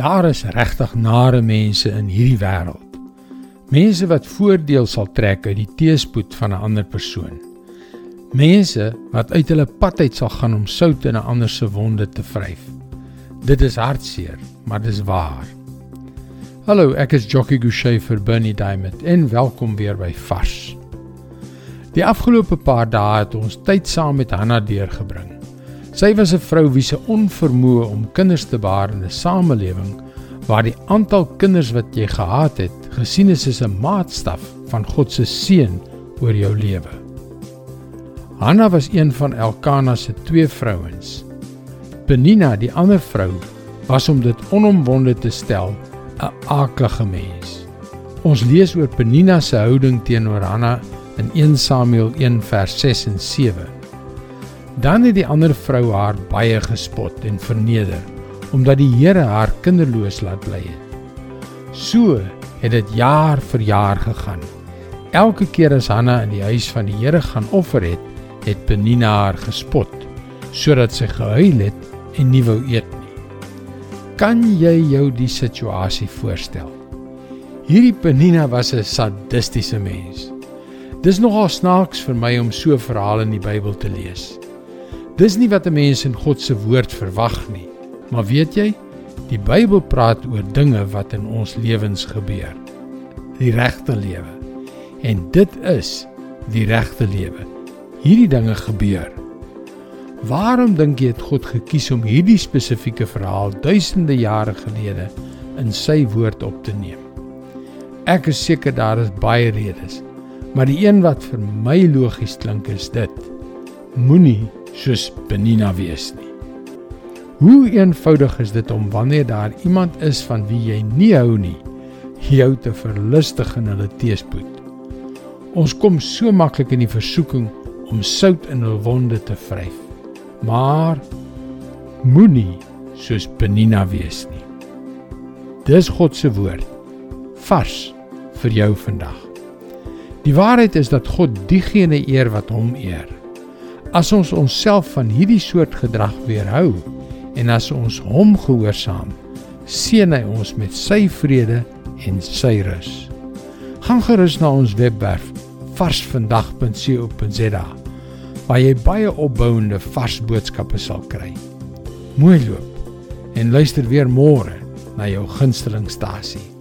Daar is regtig nare mense in hierdie wêreld. Mense wat voordeel sal trek uit die teëspoed van 'n ander persoon. Mense wat uit hulle pad uit sal gaan om sout in 'n ander se wonde te vryf. Dit is hartseer, maar dis waar. Hallo, ek is Jockey Gouchee vir Bernie Diamond en welkom weer by Vars. Die afgelope paar dae het ons tyd saam met Hanna deurgebring. Sy was 'n vrou wie se onvermoë om kinders te baar in 'n samelewing waar die aantal kinders wat jy gehad het, gesien is as 'n maatstaf van God se seën oor jou lewe. Hanna was een van Elkana se twee vrouens. Penina, die ander vrou, was om dit onomwonde te stel, 'n aaklige mens. Ons lees oor Penina se houding teenoor Hanna in 1 Samuel 1 vers 6 en 7. Dan het die ander vrou haar baie gespot en verneder omdat die Here haar kinderloos laat bly het. So het dit jaar vir jaar gegaan. Elke keer as Hanna in die huis van die Here gaan offer het, het Penina haar gespot sodat sy gehuil het en nie wou eet nie. Kan jy jou die situasie voorstel? Hierdie Penina was 'n sadistiese mens. Dis nogal snaaks vir my om so verhale in die Bybel te lees. Dis nie wat 'n mens in God se woord verwag nie. Maar weet jy, die Bybel praat oor dinge wat in ons lewens gebeur. Die regte lewe. En dit is die regte lewe. Hierdie dinge gebeur. Waarom dink jy het God gekies om hierdie spesifieke verhaal duisende jare gelede in sy woord op te neem? Ek is seker daar is baie redes, maar die een wat vir my logies klink is dit: Moenie soos Benina wees nie. Hoe eenvoudig is dit om wanneer daar iemand is van wie jy nie hou nie, jou te verlustig in hulle teespoed. Ons kom so maklik in die versoeking om sout in hul wonde te vryf. Maar moenie soos Benina wees nie. Dis God se woord vars vir jou vandag. Die waarheid is dat God diegene eer wat hom eer. As ons onsself van hierdie soort gedrag weerhou en as ons hom gehoorsaam, seën hy ons met sy vrede en sy rus. Gaan gerus na ons webwerf varsvandag.co.za waar jy baie opbouende vars boodskappe sal kry. Mooi loop en luister weer môre na jou gunstelingstasie.